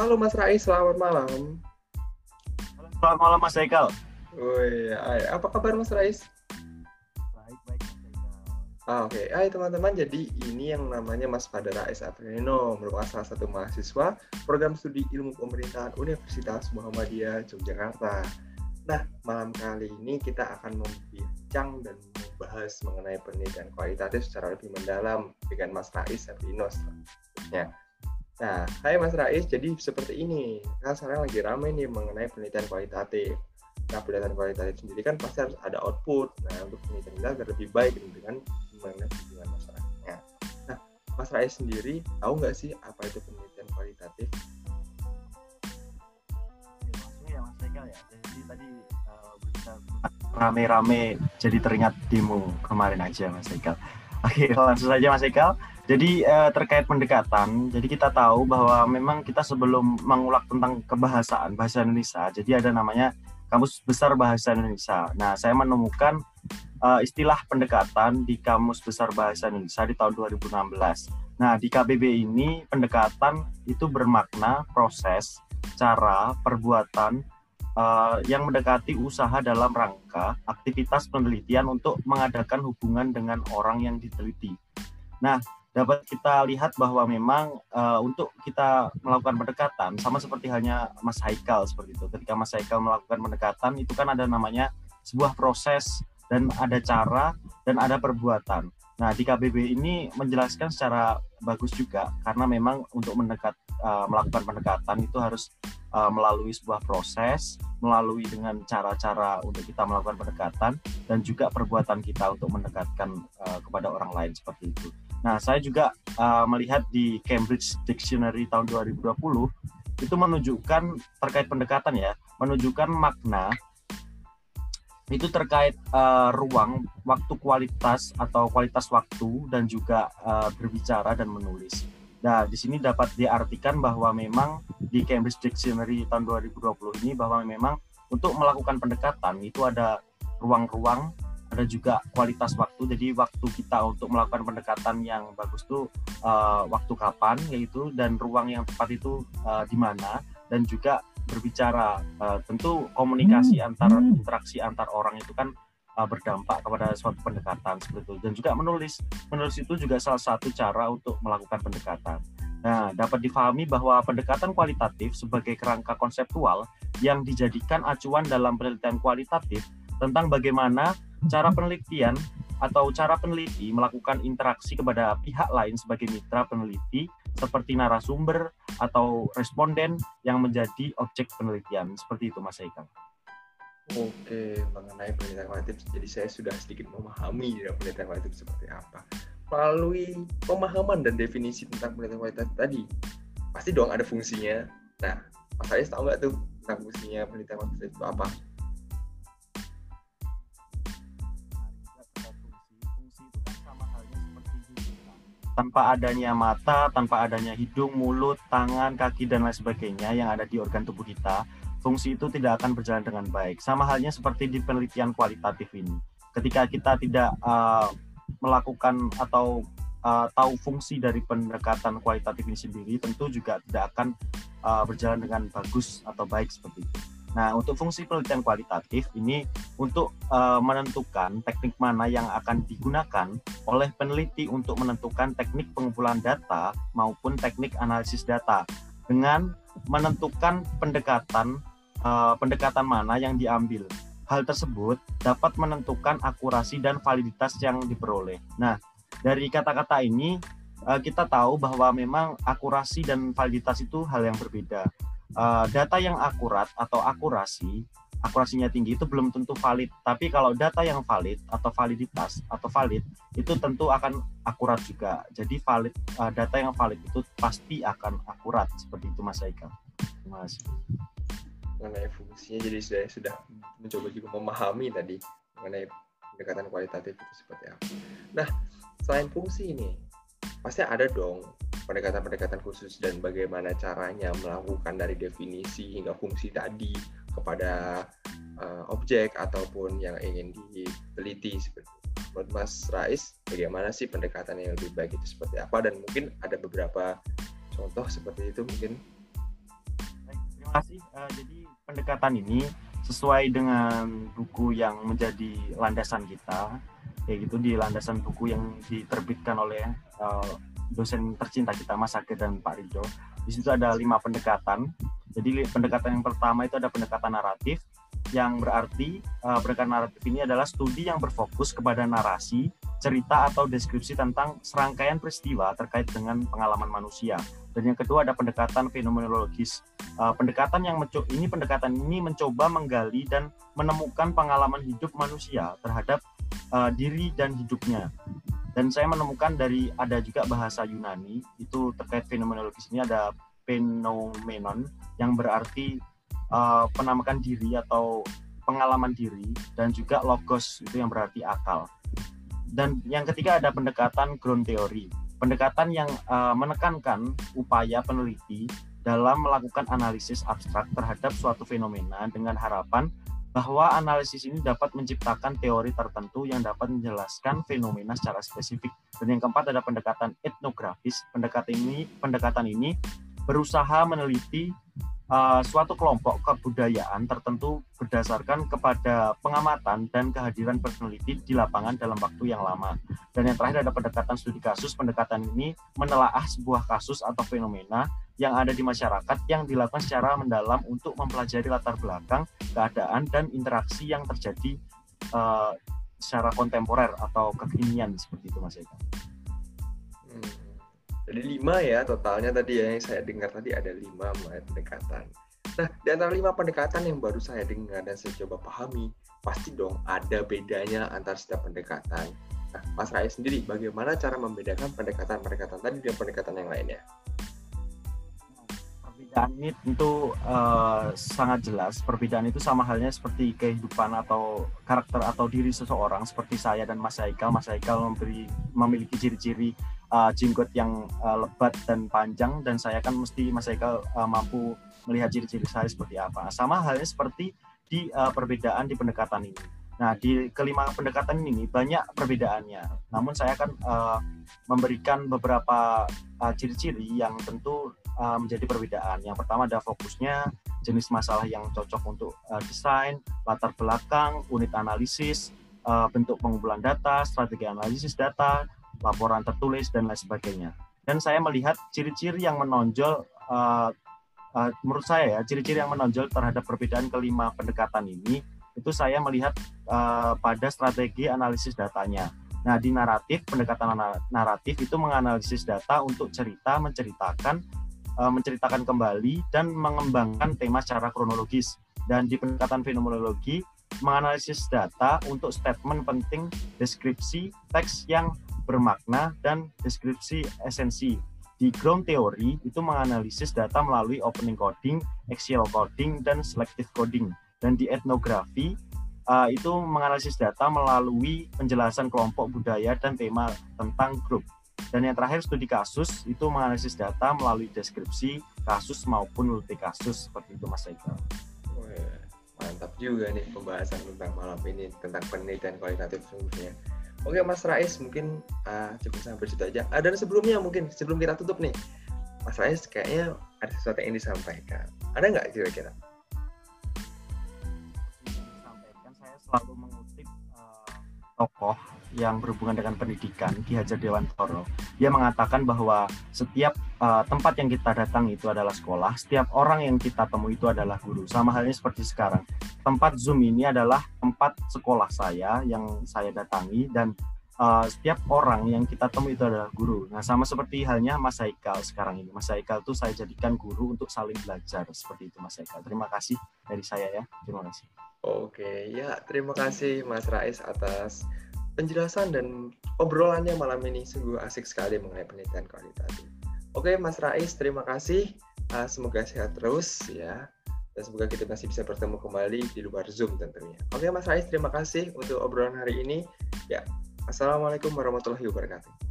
Halo Mas Rais, selamat malam. Selamat malam Mas Haikal. Woi, hai. apa kabar Mas Rais? Baik, baik Mas Haikal. Ah, Oke, Hai teman-teman, jadi ini yang namanya Mas Fadar Rais Apreno, merupakan salah satu mahasiswa program studi ilmu pemerintahan Universitas Muhammadiyah Yogyakarta. Nah, malam kali ini kita akan membincang dan membahas mengenai penelitian kualitatif secara lebih mendalam dengan Mas Rais Apreno selanjutnya. Nah, hai Mas Rais, jadi seperti ini. Kan sekarang lagi ramai nih mengenai penelitian kualitatif. Nah, penelitian kualitatif sendiri kan pasti harus ada output. Nah, untuk penelitian kita agar lebih baik dengan mengenai tujuan masyarakatnya. Nah, Mas Rais sendiri tahu nggak sih apa itu penelitian kualitatif? Ya Mas Haikal ya. Jadi tadi berita rame-rame jadi teringat demo kemarin aja Mas Haikal. Oke, langsung saja Mas Haikal. Jadi uh, terkait pendekatan, jadi kita tahu bahwa memang kita sebelum mengulas tentang kebahasaan bahasa Indonesia, jadi ada namanya Kamus Besar Bahasa Indonesia. Nah, saya menemukan uh, istilah pendekatan di Kamus Besar Bahasa Indonesia di tahun 2016. Nah, di KBB ini pendekatan itu bermakna proses, cara, perbuatan uh, yang mendekati usaha dalam rangka aktivitas penelitian untuk mengadakan hubungan dengan orang yang diteliti. Nah, dapat kita lihat bahwa memang uh, untuk kita melakukan pendekatan sama seperti halnya Mas Haikal seperti itu. Ketika Mas Haikal melakukan pendekatan itu kan ada namanya sebuah proses dan ada cara dan ada perbuatan. Nah di KBB ini menjelaskan secara bagus juga karena memang untuk mendekat uh, melakukan pendekatan itu harus uh, melalui sebuah proses, melalui dengan cara-cara untuk kita melakukan pendekatan dan juga perbuatan kita untuk mendekatkan uh, kepada orang lain seperti itu. Nah, saya juga uh, melihat di Cambridge Dictionary tahun 2020 itu menunjukkan terkait pendekatan ya, menunjukkan makna itu terkait uh, ruang, waktu kualitas atau kualitas waktu dan juga uh, berbicara dan menulis. Nah, di sini dapat diartikan bahwa memang di Cambridge Dictionary tahun 2020 ini bahwa memang untuk melakukan pendekatan itu ada ruang-ruang ada juga kualitas waktu jadi waktu kita untuk melakukan pendekatan yang bagus tuh uh, waktu kapan yaitu dan ruang yang tepat itu uh, di mana dan juga berbicara uh, tentu komunikasi hmm. antar hmm. interaksi antar orang itu kan uh, berdampak kepada suatu pendekatan seperti itu dan juga menulis menulis itu juga salah satu cara untuk melakukan pendekatan Nah, dapat difahami bahwa pendekatan kualitatif sebagai kerangka konseptual yang dijadikan acuan dalam penelitian kualitatif tentang bagaimana cara penelitian atau cara peneliti melakukan interaksi kepada pihak lain sebagai mitra peneliti seperti narasumber atau responden yang menjadi objek penelitian. Seperti itu Mas Haikal. Oke, mengenai penelitian kualitatif, jadi saya sudah sedikit memahami ya, penelitian kualitatif seperti apa. Melalui pemahaman dan definisi tentang penelitian kualitatif tadi, pasti dong ada fungsinya. Nah, Mas Ais tahu nggak tuh tentang fungsinya penelitian kualitatif itu apa? Tanpa adanya mata, tanpa adanya hidung, mulut, tangan, kaki dan lain sebagainya yang ada di organ tubuh kita, fungsi itu tidak akan berjalan dengan baik. Sama halnya seperti di penelitian kualitatif ini. Ketika kita tidak uh, melakukan atau uh, tahu fungsi dari pendekatan kualitatif ini sendiri, tentu juga tidak akan uh, berjalan dengan bagus atau baik seperti itu. Nah, untuk fungsi penelitian kualitatif ini untuk uh, menentukan teknik mana yang akan digunakan oleh peneliti untuk menentukan teknik pengumpulan data maupun teknik analisis data dengan menentukan pendekatan uh, pendekatan mana yang diambil. Hal tersebut dapat menentukan akurasi dan validitas yang diperoleh. Nah, dari kata-kata ini uh, kita tahu bahwa memang akurasi dan validitas itu hal yang berbeda uh, data yang akurat atau akurasi akurasinya tinggi itu belum tentu valid. Tapi kalau data yang valid atau validitas atau valid itu tentu akan akurat juga. Jadi valid uh, data yang valid itu pasti akan akurat. Seperti itu Mas Aika Mas mengenai fungsinya jadi saya sudah mencoba juga memahami tadi mengenai pendekatan kualitatif itu seperti apa. Nah selain fungsi ini pasti ada dong pendekatan-pendekatan khusus dan bagaimana caranya melakukan dari definisi hingga fungsi tadi kepada uh, objek ataupun yang ingin diteliti seperti menurut Mas Rais bagaimana sih pendekatan yang lebih baik itu seperti apa? Dan mungkin ada beberapa contoh seperti itu mungkin. Terima kasih. Uh, jadi pendekatan ini sesuai dengan buku yang menjadi landasan kita, kayak gitu di landasan buku yang diterbitkan oleh uh, dosen tercinta kita Mas Ake dan Pak Rido. Di situ ada lima pendekatan. Jadi pendekatan yang pertama itu ada pendekatan naratif, yang berarti uh, pendekatan naratif ini adalah studi yang berfokus kepada narasi, cerita atau deskripsi tentang serangkaian peristiwa terkait dengan pengalaman manusia. Dan yang kedua ada pendekatan fenomenologis. Uh, pendekatan yang ini pendekatan ini mencoba menggali dan menemukan pengalaman hidup manusia terhadap uh, diri dan hidupnya. Dan saya menemukan dari ada juga bahasa Yunani itu terkait fenomenologis ini ada fenomenon yang berarti uh, penamakan diri atau pengalaman diri dan juga logos itu yang berarti akal. Dan yang ketiga ada pendekatan ground theory, pendekatan yang uh, menekankan upaya peneliti dalam melakukan analisis abstrak terhadap suatu fenomena dengan harapan bahwa analisis ini dapat menciptakan teori tertentu yang dapat menjelaskan fenomena secara spesifik. Dan yang keempat ada pendekatan etnografis. Pendekatan ini pendekatan ini berusaha meneliti uh, suatu kelompok kebudayaan tertentu berdasarkan kepada pengamatan dan kehadiran peneliti di lapangan dalam waktu yang lama. Dan yang terakhir ada pendekatan studi kasus. Pendekatan ini menelaah sebuah kasus atau fenomena yang ada di masyarakat yang dilakukan secara mendalam untuk mempelajari latar belakang, keadaan, dan interaksi yang terjadi uh, secara kontemporer atau kekinian seperti itu Mas Eka. Hmm. Jadi lima ya totalnya tadi ya yang saya dengar tadi ada lima pendekatan. Nah, di antara lima pendekatan yang baru saya dengar dan saya coba pahami, pasti dong ada bedanya antara setiap pendekatan. Nah, Mas Rai sendiri, bagaimana cara membedakan pendekatan-pendekatan tadi dengan pendekatan yang lainnya? Ini tentu uh, sangat jelas. Perbedaan itu sama halnya seperti kehidupan atau karakter atau diri seseorang, seperti saya dan Mas Haikal. Mas Haikal memberi, memiliki ciri-ciri uh, jenggot yang uh, lebat dan panjang dan saya kan mesti Mas Eka uh, mampu melihat ciri-ciri saya seperti apa. Sama halnya seperti di uh, perbedaan di pendekatan ini. Nah, di kelima pendekatan ini banyak perbedaannya. Namun saya akan uh, memberikan beberapa ciri-ciri uh, yang tentu uh, menjadi perbedaan. Yang pertama ada fokusnya, jenis masalah yang cocok untuk uh, desain, latar belakang, unit analisis, uh, bentuk pengumpulan data, strategi analisis data, laporan tertulis dan lain sebagainya. Dan saya melihat ciri-ciri yang menonjol uh, uh, menurut saya ya ciri-ciri yang menonjol terhadap perbedaan kelima pendekatan ini itu saya melihat uh, pada strategi analisis datanya. Nah, di naratif, pendekatan naratif itu menganalisis data untuk cerita, menceritakan, uh, menceritakan kembali, dan mengembangkan tema secara kronologis. Dan di pendekatan fenomenologi, menganalisis data untuk statement penting, deskripsi, teks yang bermakna, dan deskripsi esensi. Di ground theory itu menganalisis data melalui opening coding, axial coding, dan selective coding. Dan di etnografi uh, itu menganalisis data melalui penjelasan kelompok budaya dan tema tentang grup. Dan yang terakhir studi kasus itu menganalisis data melalui deskripsi kasus maupun multi kasus seperti itu Mas Eka. mantap juga nih pembahasan tentang malam ini tentang penelitian kualitatif sungguhnya. Oke Mas Rais mungkin uh, cukup sampai situ aja. Uh, dan sebelumnya mungkin sebelum kita tutup nih, Mas Rais kayaknya ada sesuatu yang ingin disampaikan. Ada nggak kira-kira? Disampaikan saya selalu mengutip uh, tokoh yang berhubungan dengan pendidikan Ki Hajar Dewantoro. Dia mengatakan bahwa setiap uh, tempat yang kita datang itu adalah sekolah, setiap orang yang kita temui itu adalah guru. Sama halnya seperti sekarang. Tempat Zoom ini adalah tempat sekolah saya yang saya datangi dan uh, setiap orang yang kita temui itu adalah guru. Nah, sama seperti halnya Mas Haikal sekarang ini. Mas Haikal itu saya jadikan guru untuk saling belajar seperti itu Mas Haikal. Terima kasih dari saya ya. Terima kasih. Oke, ya terima kasih Mas Rais atas penjelasan dan obrolannya malam ini sungguh asik sekali mengenai penelitian kualitatif. Oke, Mas Rais, terima kasih. Uh, semoga sehat terus ya. Dan semoga kita masih bisa bertemu kembali di luar Zoom tentunya. Oke, Mas Rais, terima kasih untuk obrolan hari ini. Ya, Assalamualaikum warahmatullahi wabarakatuh.